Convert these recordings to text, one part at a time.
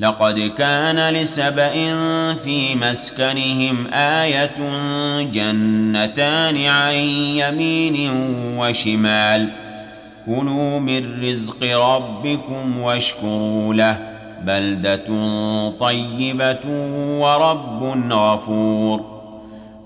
لقد كان لسبأ في مسكنهم آية جنتان عن يمين وشمال. كلوا من رزق ربكم واشكروا له. بلدة طيبة ورب غفور.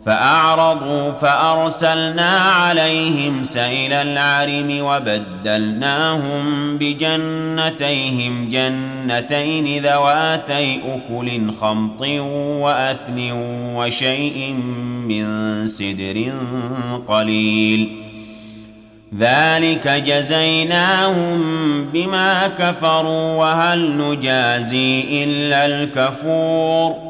فأعرضوا فأرسلنا عليهم سيل العرم وبدلناهم بجنتيهم جنتين ذواتي أكل خمط وأثن وشيء من سدر قليل ذلك جزيناهم بما كفروا وهل نجازي إلا الكفور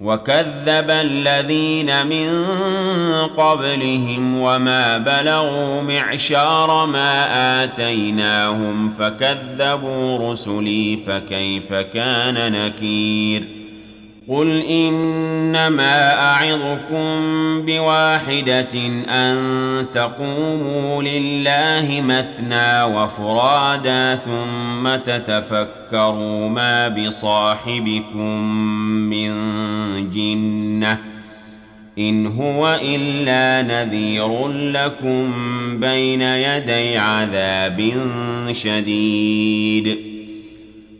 وكذب الذين من قبلهم وما بلغوا معشار ما آتيناهم فكذبوا رسلي فكيف كان نكير قل انما اعظكم بواحده ان تقوموا لله مثنى وفرادا ثم تتفكروا ما بصاحبكم من جنه ان هو الا نذير لكم بين يدي عذاب شديد